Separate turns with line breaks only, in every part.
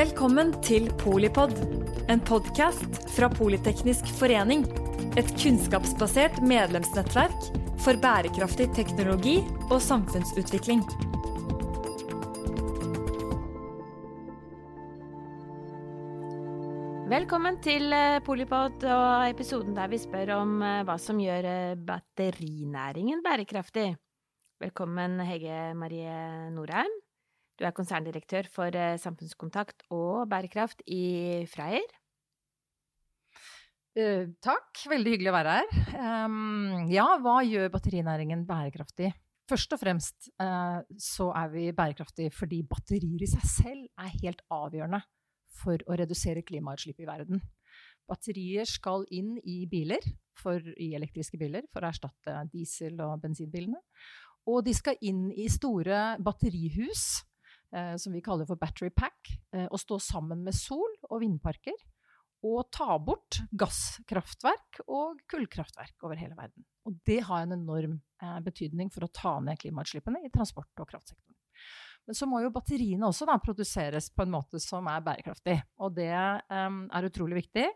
Velkommen til Polipod, en podkast fra Politeknisk forening. Et kunnskapsbasert medlemsnettverk for bærekraftig teknologi og samfunnsutvikling.
Velkommen til eh, Polipod og episoden der vi spør om eh, hva som gjør eh, batterinæringen bærekraftig. Velkommen, Hege Marie Norheim. Du er konserndirektør for samfunnskontakt og bærekraft i Freyr.
Uh, takk, veldig hyggelig å være her. Um, ja, hva gjør batterinæringen bærekraftig? Først og fremst uh, så er vi bærekraftige fordi batterier i seg selv er helt avgjørende for å redusere klimautslipp i verden. Batterier skal inn i biler, for, i elektriske biler, for å erstatte diesel- og bensinbilene. Og de skal inn i store batterihus, eh, som vi kaller for battery pack, eh, og stå sammen med sol- og vindparker. Og ta bort gasskraftverk og kullkraftverk over hele verden. Og det har en enorm eh, betydning for å ta ned klimautslippene i transport- og kraftsektoren. Men så må jo batteriene også da, produseres på en måte som er bærekraftig. Og det um, er utrolig viktig.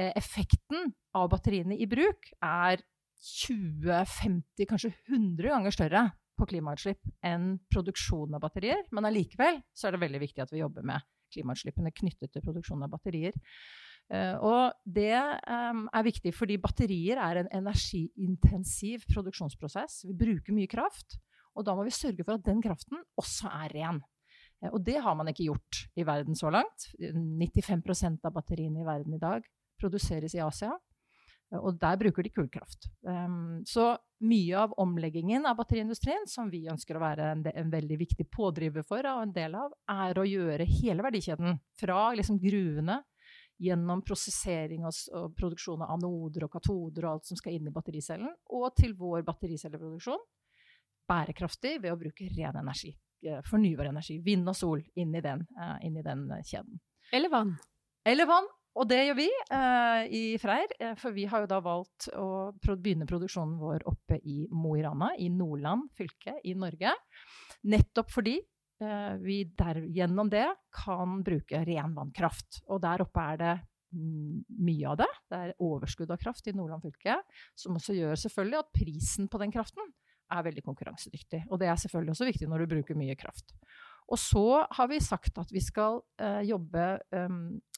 Eh, effekten av batteriene i bruk er 20-50, kanskje 100 ganger større på klimautslipp enn produksjonen av batterier. Men allikevel så er det veldig viktig at vi jobber med klimautslippene knyttet til produksjonen av batterier. Uh, og det um, er viktig fordi batterier er en energiintensiv produksjonsprosess. Vi bruker mye kraft. Og da må vi sørge for at den kraften også er ren. Eh, og det har man ikke gjort i verden så langt. 95% av batteriene i verden i dag produseres i Asia. Eh, og der bruker de kullkraft. Um, så mye av omleggingen av batteriindustrien, som vi ønsker å være en, en, veldig viktig pådriver for og en del av, er å gjøre hele verdikjeden fra liksom gruvene gjennom prosessering og, og, produksjon av anoder og katoder og alt som skal inn i battericellen, og til vår battericelleproduksjon, bærekraftig ved å bruke ren energi. Eh, fornybar energi. Vind og sol inn i den, uh, inn i den eh, kjeden.
Eller vann.
Eller vann. Og det gjør vi eh, i Freyr, for vi har jo da valgt å begynne produksjonen vår oppe i Mo i Rana, i Nordland fylke i Norge. Nettopp fordi eh, vi der, gjennom det kan bruke ren vannkraft. Og der oppe er det mye av det. Det er overskudd av kraft i Nordland fylke, som også gjør selvfølgelig at prisen på den kraften er veldig konkurransedyktig. Og det er selvfølgelig også viktig når du bruker mye kraft. Og så har vi sagt at vi skal eh, jobbe eh,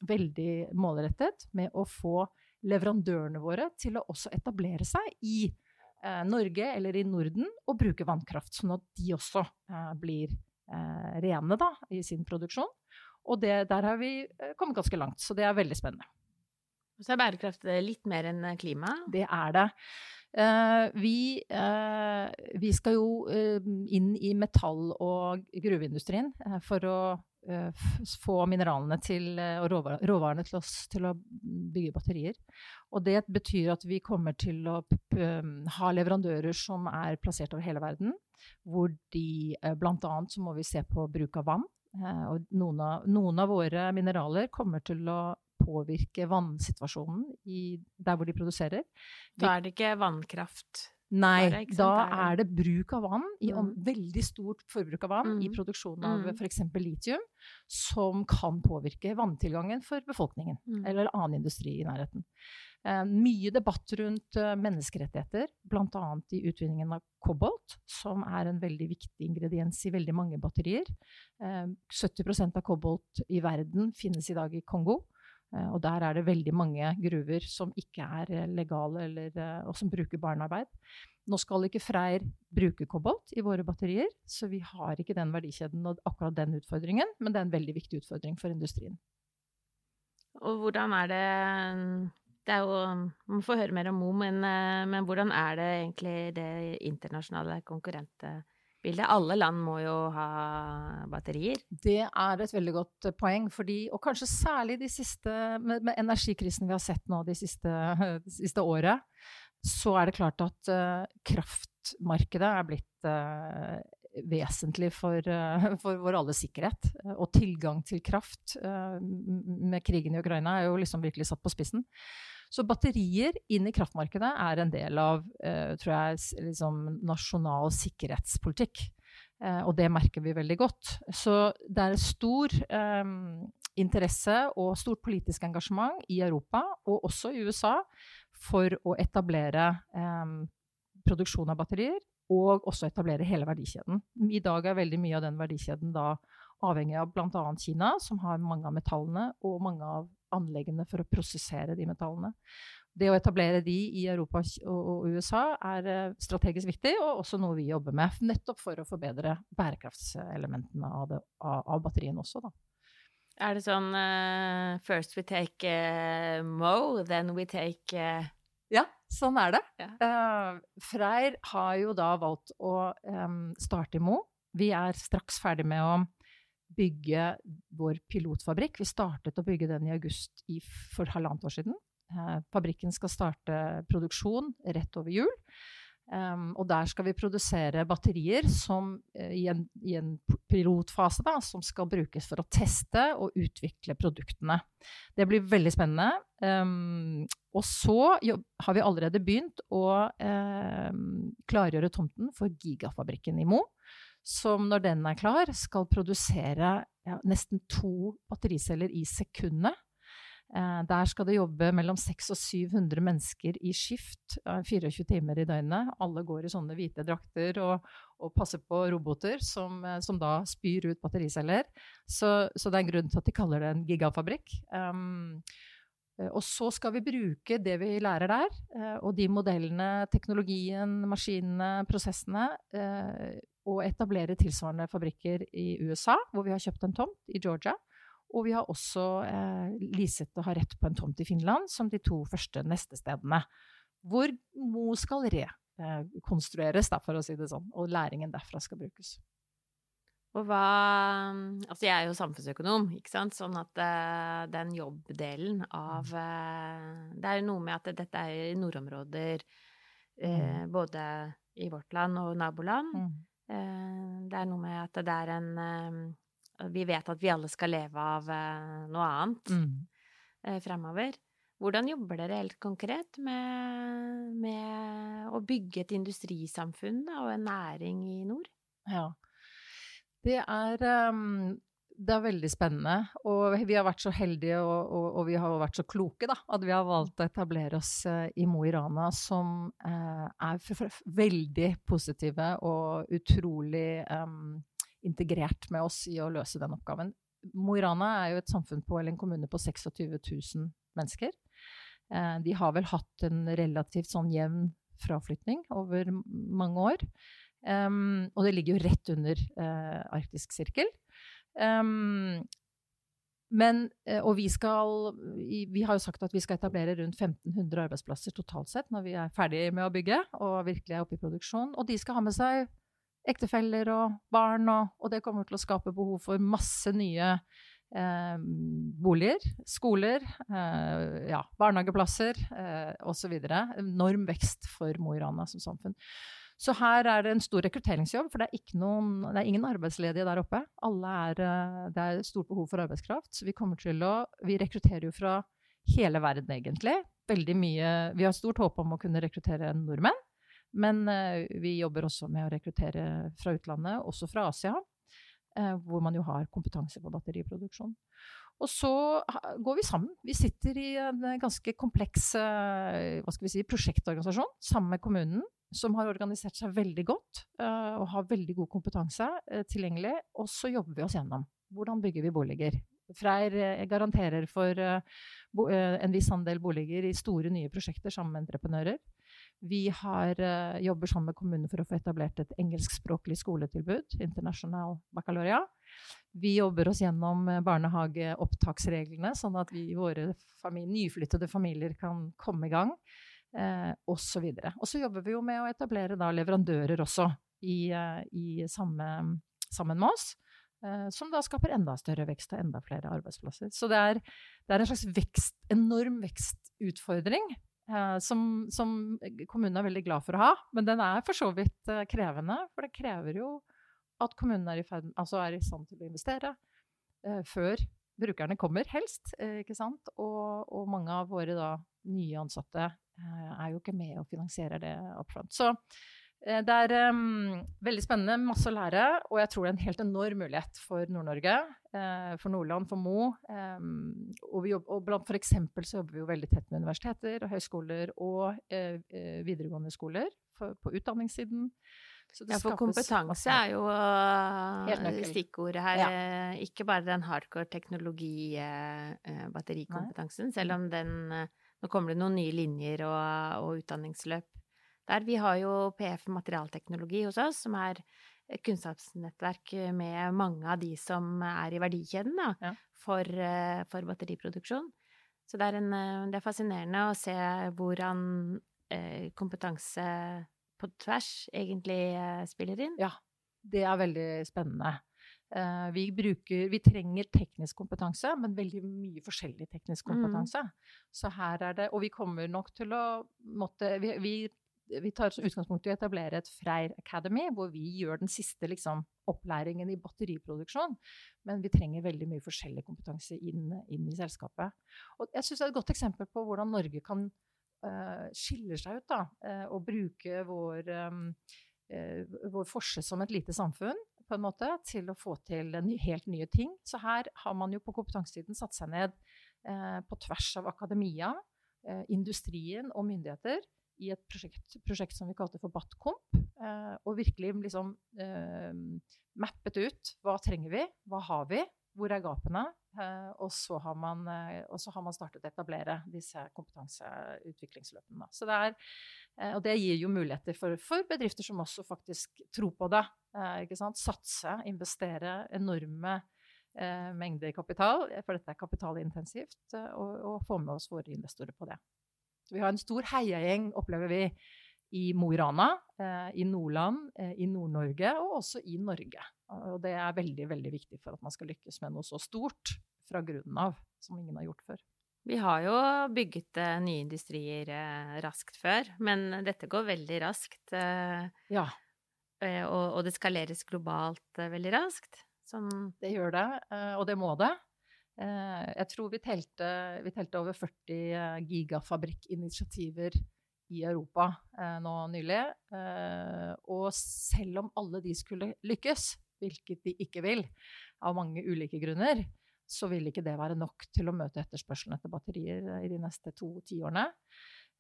veldig målrettet med å få leverandørene våre til å også etablere seg i eh, Norge eller i Norden og bruke vannkraft, sånn at de også uh, blir rene da, i sin produksjon. Og det, der har vi kommet ganske langt, så det er veldig spennende.
Så er bærekraft litt mer enn klima?
Det er det. Uh, vi, uh, vi, skal jo uh, inn i metall- og gruveindustrien for å få mineralene til, og råvarene til oss til å bygge batterier. Og det betyr at vi kommer til å ha leverandører som er plassert over hele verden. Hvor de bl.a. så må vi se på bruk av vann. og noen av, noen av våre mineraler kommer til å påvirke vannsituasjonen i, der hvor de produserer.
Da er det ikke vannkraft?
Nei, bare, da er det bruk av vann, i mm. veldig stort forbruk av vann mm. i produksjonen av mm. f.eks. litium, som kan påvirke vanntilgangen for befolkningen mm. eller annen industri i nærheten. Eh, mye debatt rundt uh, menneskerettigheter, bl.a. i utvinningen av kobolt, som er en veldig viktig ingrediens i veldig mange batterier. Eh, 70% av kobolt i verden finnes i dag i Kongo. Eh, og der er det veldig mange gruver som ikke er eh, legale, eller, eh, og som bruker barnearbeid. Nå skal ikke Freyr bruke kobolt i våre batterier, så vi har ikke den verdikjeden og akkurat den utfordringen, men det er en veldig viktig utfordring for industrien.
Og hvordan er det det er jo, Man får høre mer om Mo, men, men hvordan er det egentlig det internasjonale konkurrentet bildet. Alle land må jo ha batterier.
Det er et veldig godt poeng. Fordi, og kanskje særlig de siste, med, med energikrisen vi har sett nå de siste, de siste året, så er det klart at uh, kraftmarkedet er blitt uh, vesentlig for, uh, for, vår alles sikkerhet. Og tilgang til kraft med krigen i Ukraina er jo liksom virkelig satt på spissen. Så batterier inn i kraftmarkedet er en del av uh, tror jeg, liksom nasjonal sikkerhetspolitikk. Uh, og det merker vi veldig godt. Så det er stor um, interesse og stort politisk engasjement i Europa, og også i USA, for å etablere eh, produksjon av batterier, og også etablere hele verdikjeden. I dag er veldig mye av den verdikjeden da avhengig av bl.a. Kina, som har mange av metallene, og mange av anleggene for å prosessere de metallene. Det å etablere de i Europa og USA er eh, strategisk viktig, og også noe vi jobber med. Nettopp for å forbedre bærekraftselementene av, det, av, av batteriene også, da.
Er det sånn uh, First we take uh, Mo, then we take uh...
Ja, sånn er det. Ja. Freyr har jo da valgt å um, starte i Mo. Vi er straks ferdig med å bygge vår pilotfabrikk. Vi startet å bygge den i august i, for halvannet år siden. Eh, fabrikken skal starte produksjon rett over jul. Um, og der skal vi produsere batterier som, uh, i, en, i, en, pilotfase da, som skal brukes for å teste og utvikle produktene. Det blir veldig spennende. Um, og så jobb, har vi allerede begynt å uh, klargjøre tomten for gigafabrikken i Mo som når den er klar, skal produsere ja, nesten to battericeller i sekundet. Eh, der skal det jobbe mellom 600 og 700 mennesker i skift, eh, 24 timer i døgnet. Alle går i sånne hvite drakter og, og passer på roboter som, eh, som, da spyr ut battericeller. Så, så, det er en grunn til at de kaller det en gigafabrikk. Um, og så skal vi bruke det vi lærer der, eh, og de modellene, teknologien, maskinene, prosessene, og etablere tilsvarende fabrikker i USA, hvor vi har kjøpt en tomt, i Georgia. Og vi har også eh, leaset og har rett på en tomt i Finland, som de to første neste stedene. Hvor Mo skal rekonstrueres, da, for å si det sånn, og læringen derfra skal brukes.
Og hva Altså, jeg er jo samfunnsøkonom, ikke sant, sånn at uh, den jobbdelen av uh, Det er noe med at dette er i nordområder, uh, både i vårt land og naboland. Mm. Eh, det er noe med at det er en eh, Vi vet at vi alle skal leve av eh, noe annet mm. fremover. Hvordan jobber dere helt konkret med, med å bygge et industrisamfunn og en næring i nord?
Ja. Det er um, det er veldig spennende. Og vi har vært så heldige og, og, og vi har vært så kloke da, at vi har valgt å etablere oss uh, i Mo i Rana, som eh, er veldig positive og utrolig eh, integrert med oss i å løse den oppgaven. Mo i Rana er jo et samfunn på, eller en kommune på 26 000 mennesker. Eh, de har vel hatt en relativt sånn jevn fraflytning over mange år. Um, og det ligger jo rett under arktisk sirkel. Um, men, eh, og vi skal Vi har jo sagt at vi skal etablere rundt 1500 arbeidsplasser totalt sett når vi er ferdig med å bygge og virkelig er oppe i produksjon. Og de skal ha med seg ektefeller og barn, og, og det kommer til å skape behov for masse nye eh, boliger, skoler, eh, ja, barnehageplasser eh, osv. Enorm vekst for Mo i Rana som samfunn. Så her er det en stor rekrutteringsjobb, for det er, noen, det er ingen arbeidsledige der oppe. Er, eh, det er stort behov for arbeidskraft, så vi kommer til å Vi rekrutterer jo fra hele verden, egentlig. Veldig mye Vi har stort håp om å kunne rekruttere nordmenn, men uh, vi jobber også med å rekruttere fra utlandet, også fra Asia, uh, hvor man jo har kompetanse på batteriproduksjon. Og så går vi sammen. Vi sitter i en ganske kompleks si, prosjektorganisasjon sammen med kommunen som har organisert seg veldig godt uh, og har veldig god kompetanse uh, tilgjengelig. Og så jobber vi oss gjennom. Hvordan bygger vi boliger? Freyr uh, garanterer for en viss andel boliger i store, nye prosjekter sammen med entreprenører. Vi har, jobber sammen med kommunen for å få etablert et engelskspråklig skoletilbud, International baccaloria. Vi jobber oss gjennom barnehageopptaksreglene, sånn at vi, våre familie, nyflyttede familier kan komme i gang eh, osv. Og, og så jobber vi jo med å etablere da leverandører også i, eh, i samme, sammen med oss. Eh, som da skaper enda større vekst og enda flere arbeidsplasser. Så det er, det er en slags vekst, enorm vekstutfordring eh, som, som, kommunen er veldig glad for å ha. Men den er for så vidt eh, krevende, for det krever jo at kommunen er i, ferd, altså er i stand til å investere før brukerne kommer, helst. Og, og mange av våre da, nye ansatte er jo ikke med og finansierer det up front. Så Eh, det er um, veldig spennende, masse å lære, og jeg tror det er en helt enorm mulighet for Nord-Norge. Uh, for Nordland, for Mo. Um, og, vi jobber, og blant for eksempel så jobber vi jo veldig tett med universiteter og høyskoler og uh, videregående skoler for, på utdanningssiden.
ja, for kompetanse er jo uh, stikkordet her. Ja. Ikke bare den hardcore teknologi, batterikompetansen, selv om den Nå kommer det noen nye linjer og, og utdanningsløp der. Vi har jo PF materialteknologi hos oss, som er et kunnskapsnettverk med mange av de som er i verdikjeden da, ja. for, eh, for, batteriproduksjon. Så det er, en, eh, det er, fascinerende å se hvordan eh, kompetanse på tvers egentlig spiller inn.
Ja, det er veldig spennende. Vi, bruker, vi, trenger teknisk kompetanse, men veldig mye forskjellig teknisk mm. kompetanse. Mm. Så her er det Og vi kommer nok til å måtte Vi, vi vi tar utgangspunkt i å etablere et Freyr Academy, hvor vi gjør den siste liksom, opplæringen i batteriproduksjon. Men vi trenger veldig mye forskjellig kompetanse inn, inn i selskapet. Og jeg synes det er et godt eksempel på hvordan Norge kan uh, skille seg ut da, uh, og bruke vår, um, uh, vår forse som et lite samfunn på en måte, til å få til helt nye ting. Så her har man jo på kompetansesiden satt seg ned på tvers av akademia, industrien og myndigheter i et prosjekt, prosjekt, som vi kalte for Batkomp. Eh, og virkelig liksom eh, mappet ut hva trenger vi, hva har vi, hvor er gapene? Eh, og, så har man, eh, så har man startet å etablere disse kompetanseutviklingsløpene. Så det er, eh, og det gir jo muligheter for, for, bedrifter som også faktisk tror på det. Satse, investere enorme mengder kapital, for dette er kapitalintensivt, og, og få med oss våre investorer på det. Så vi har en stor heiagjeng, opplever vi, i Mo i Rana, i Nordland, i Nord-Norge og også i Norge. Og det er veldig, veldig viktig for at man skal lykkes med noe så stort fra grunnen av, som ingen har gjort før.
Vi har jo bygget uh, nye industrier uh, raskt før, men dette går veldig raskt. Uh, ja. Og, og, det skaleres globalt veldig raskt.
Sånn det gjør det, og det må det. Eh, jeg tror vi telte, vi telte over 40 eh, gigafabrikkinitiativer i Europa eh, nå nylig. Og selv om alle de skulle lykkes, hvilket de ikke vil, av mange ulike grunner, så vil ikke det være nok til å møte etterspørselen etter batterier i de neste to tiårene.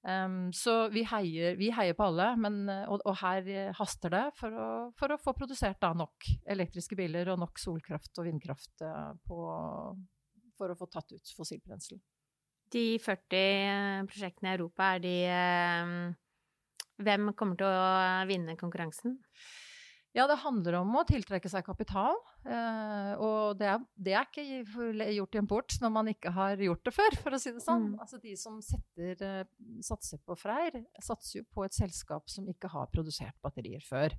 Um, så vi heier, vi heier, på alle, men, og, og, her haster det for å, for å få produsert da, nok elektriske biler og nok solkraft og vindkraft på, for å få tatt ut fossilbrensel.
De 40 eh, prosjektene i Europa, er de eh, Hvem kommer til å vinne konkurransen?
Ja, det handler om å tiltrekke seg kapital. Eh, og det er, det er, ikke gjort i en port når man ikke har gjort det før, for å si det sånn. Mm. Altså De som setter, satser på Freyr, satser jo på et selskap som ikke har produsert batterier før.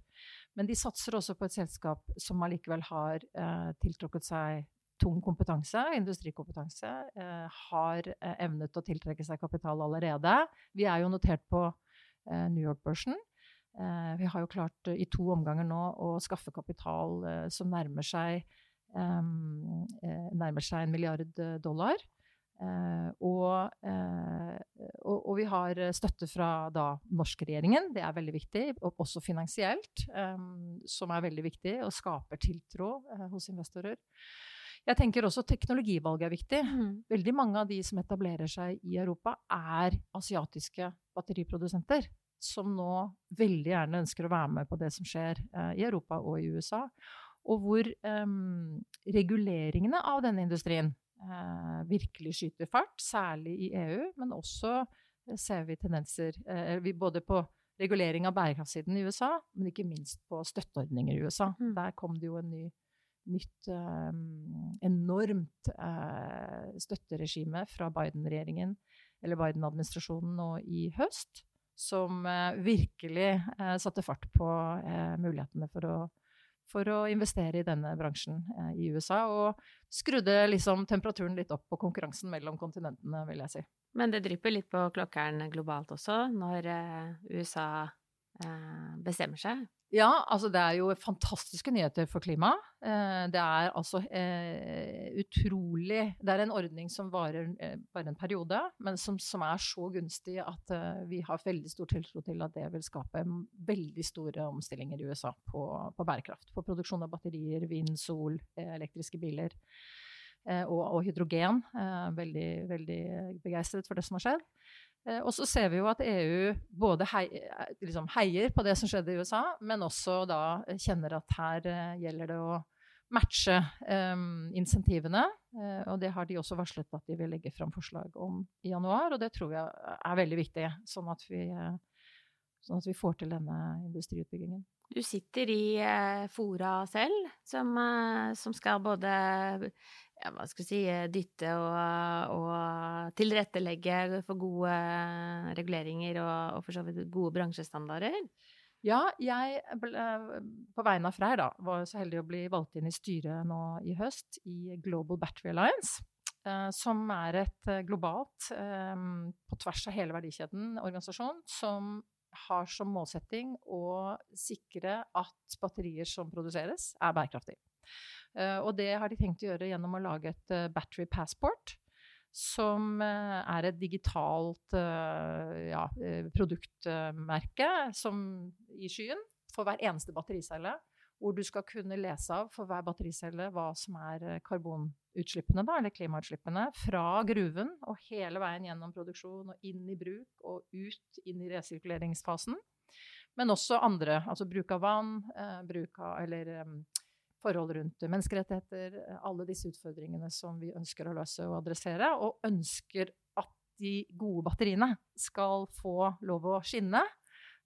Men de satser også på et selskap som allikevel har eh, tiltrukket seg tung kompetanse, industrikompetanse, eh, har eh, evnet å tiltrekke seg kapital allerede. Vi er jo notert på eh, New York-børsen. Eh, vi har jo klart eh, i to omganger nå å skaffe kapital eh, som nærmer seg, nærmer seg en milliard dollar. Og, og, og, vi har støtte fra da norskregjeringen, det er veldig viktig, og også finansielt, som er veldig viktig, og skaper tiltro hos investorer. Jeg tenker også teknologivalget er viktig. Mm. Veldig mange av de som etablerer seg i Europa, er asiatiske batteriprodusenter. Som nå veldig gjerne ønsker å være med på det som skjer eh, i Europa og i USA. Og hvor eh, reguleringene av denne industrien eh, virkelig skyter fart, særlig i EU, men også eh, ser vi tendenser eh, både på regulering av bærekraftssiden i USA, men ikke minst på støtteordninger i USA. Mm. Der kom det jo en ny nytt um, enormt uh, støtteregime fra Biden-regjeringen, eller Biden-administrasjonen nå i høst, som uh, virkelig uh, satte fart på mulighetene for å, for å, investere i denne bransjen i USA. Og skrudde liksom temperaturen litt opp på konkurransen mellom kontinentene, vil jeg si.
Men det drypper litt på klokkeren globalt også, når USA bestemmer seg?
Ja, altså det er jo fantastiske nyheter for klimaet. Eh, det er altså eh, utrolig Det er en ordning som varer eh, bare en periode, men som, som er så gunstig at vi har veldig stor tiltro til at det vil skape veldig store omstillinger i USA på, på bærekraft. På produksjon av batterier, vind, sol, elektriske biler og, og, hydrogen. veldig, veldig begeistret for det som har skjedd. Eh, og så ser vi jo at EU både hei, eh, liksom heier på det som skjedde i USA, men også da kjenner at her uh, gjelder det å matche um, insentivene. Og det har de også varslet at de vil legge fram forslag om i januar, og det tror jeg er veldig viktig, sånn at vi, sånn at vi får til denne industriutbyggingen.
Du sitter i Fora selv, som, som skal både ja, hva skal si, eh, dytte og, og, tilrettelegge for gode reguleringer og, og for så vidt gode bransjestandarder?
Ja, jeg ble, på vegne av Freyr da, var så heldig å bli valgt inn i styret nå i høst i Global Battery Alliance. Eh, som er et eh, globalt, eh, på tvers av hele verdikjeden, organisasjon som har som målsetting å sikre at batterier som produseres, er bærekraftige. Eh, og det har de tenkt å gjøre gjennom å lage et eh, battery passport. Som eh, er et digitalt ja, produktmerke som, i skyen for hver eneste battericelle. Hvor du skal kunne lese av for hver battericelle hva som er karbonutslippene, da, eller klimautslippene, fra gruven og hele veien gjennom produksjon og inn i bruk og ut inn i resirkuleringsfasen. Men også andre, altså bruk av vann, eh, bruk av, eller um, forhold rundt menneskerettigheter, alle disse utfordringene som vi ønsker å løse og adressere, og ønsker at de gode batteriene skal få lov å skinne.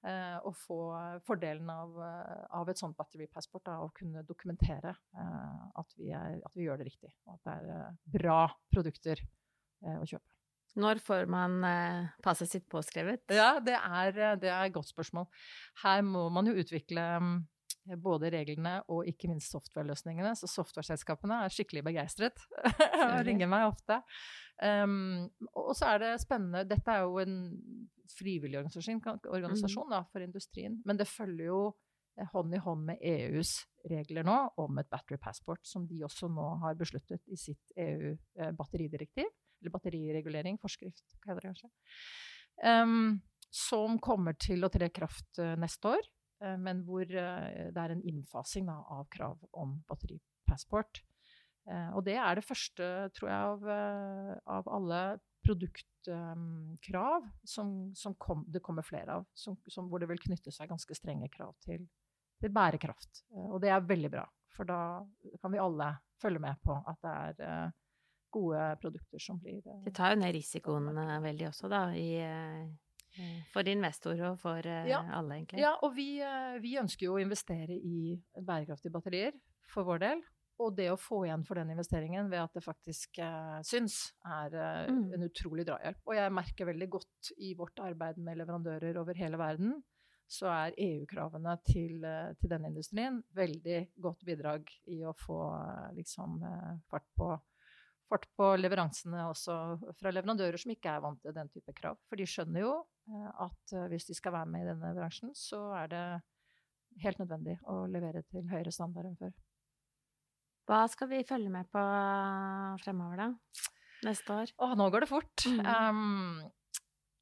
Eh, og få fordelen av, av et sånt batteripassport, å kunne dokumentere eh, at, vi er, at, vi gjør det riktig, og at det er eh, bra produkter eh, å kjøpe.
Når får man eh, passet sitt påskrevet?
Ja, det er, det er, et godt spørsmål. Her må man jo utvikle både reglene og ikke minst software-løsningene. Så software-selskapene er skikkelig begeistret og ringer meg ofte. Um, og så er det spennende Dette er jo en frivillig organisasjon, organisasjon da, for industrien, men det følger jo eh, hånd i hånd med EUs regler nå om et battery passport, som de også nå har besluttet i sitt EU-batteridirektiv. Eh, eller batteriregulering, forskrift, hva heter det kanskje. Um, som kommer til å tre kraft uh, neste år. Eh, men hvor eh, det er en innfasing da, av krav om batteripassport. Eh, og det er det første, tror jeg, av, av alle produktkrav som, som kom, det kommer flere av. Som, som, hvor det vil knytte seg ganske strenge krav til, til, bærekraft. Og det er veldig bra, for da kan vi alle følge med på at det er gode produkter som blir
Det tar jo ned risikoen veldig også, da, i for investorer og for uh, ja. alle, egentlig.
Ja, og vi, uh, vi, ønsker jo å investere i bærekraftige batterier for vår del. Og det å få igjen for den investeringen ved at det faktisk uh, syns, er mm. en utrolig drahjelp. Og jeg merker veldig godt i vårt arbeid med leverandører over hele verden, så er EU-kravene til, til, denne industrien veldig godt bidrag i å få liksom, fart på fart på leveransene også fra leverandører som ikke er vant til den type krav. For de skjønner jo eh, at eh, hvis de skal være med i denne bransjen, så er det helt nødvendig å levere til høyere standard enn før.
Hva skal vi følge med på fremover, da? Neste år?
Åh, nå går det fort. Mm. Um,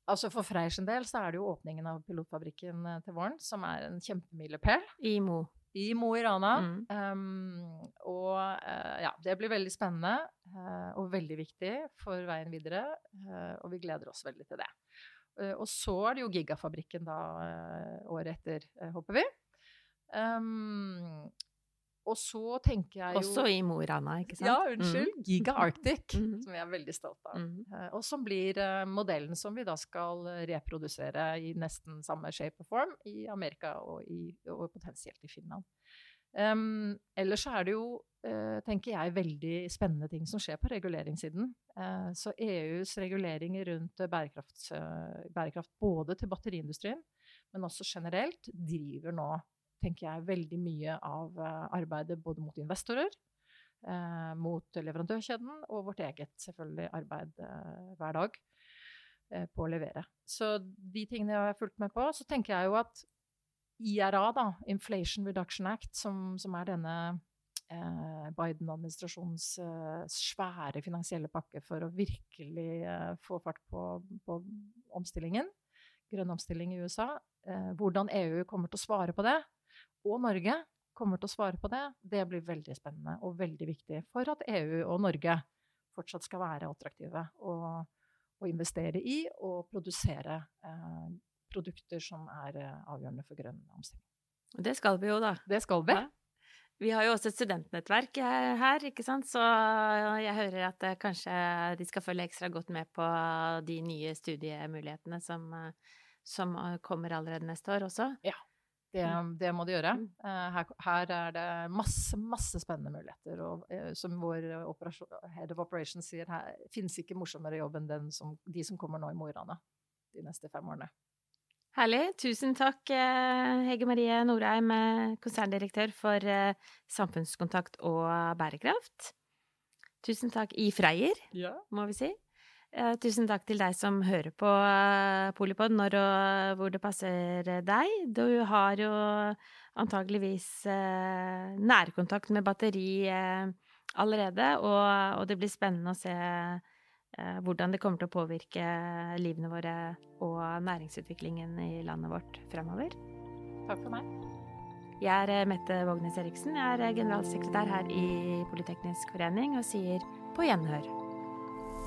altså For Freyrs del så er det jo åpningen av pilotfabrikken eh, til våren, som er en kjempemilepæl.
I Mo
i Mo i Rana. Mm. Um, og uh, ja, det blir veldig spennende uh, og veldig viktig for veien videre. Uh, og vi gleder oss veldig til det. og så er det jo Gigafabrikken da året etter, håper vi. Um, og så tenker jeg
jo Også i Mo i Rana, ikke sant?
Ja, unnskyld. Mm. Giga Arctic, mm. som vi er veldig stolt av. Mm. Uh, og som blir uh, modellen som vi da skal reprodusere i nesten samme shape og form i Amerika og, i, og potensielt i Finland. Um, ellers så er det jo, uh, tenker jeg, veldig spennende ting som skjer på reguleringssiden. så EUs reguleringer rundt bærekraft både til batteriindustrien, men også generelt, driver nå tenker jeg, veldig mye av eh, arbeidet både mot investorer, eh, mot leverandørkjeden og vårt eget selvfølgelig arbeid eh, hver dag på å levere. Så de tingene jeg har fulgt med på, så tenker jeg jo at IRA, da, Inflation Reduction Act, som, som er denne eh, Biden-administrasjonens eh, svære finansielle pakke for å virkelig eh, få fart på, på, omstillingen, grønn omstilling i USA. Eh, hvordan EU kommer til å svare på det, og Norge kommer til å svare på det, det blir veldig spennende og veldig viktig for at EU og Norge fortsatt skal være attraktive å, investere i og produsere eh, produkter som er eh, avgjørende for grønn omstilling.
Det skal vi jo, da.
Det skal vi.
Ja. Vi har jo også et studentnettverk eh, her, ikke sant, så jeg hører at eh, kanskje de skal følge ekstra godt med på de nye studiemulighetene som, som kommer allerede neste år også.
Ja, det, det må de gjøre. Mm. Her, her, er det masse, masse spennende muligheter. Og som vår head of operations sier, her finnes ikke morsommere jobb enn den som, de som kommer nå i Mo i Rana de neste fem årene.
Herlig. Tusen takk, eh, Hege Marie Norheim, eh, konserndirektør for eh, samfunnskontakt og bærekraft. Tusen takk i Freyr, ja. må vi si. Tusen takk til deg som hører på Polipod når og hvor det passer deg. Du har jo antageligvis nærkontakt med batteri allerede, og det blir spennende å se Eh, hvordan det kommer til å påvirke livene våre og næringsutviklingen i landet vårt fremover.
Takk for meg.
Jeg er eh, Mette Vågnes Eriksen. Jeg er eh, generalsekretær her i Politeknisk forening og sier på gjenhør.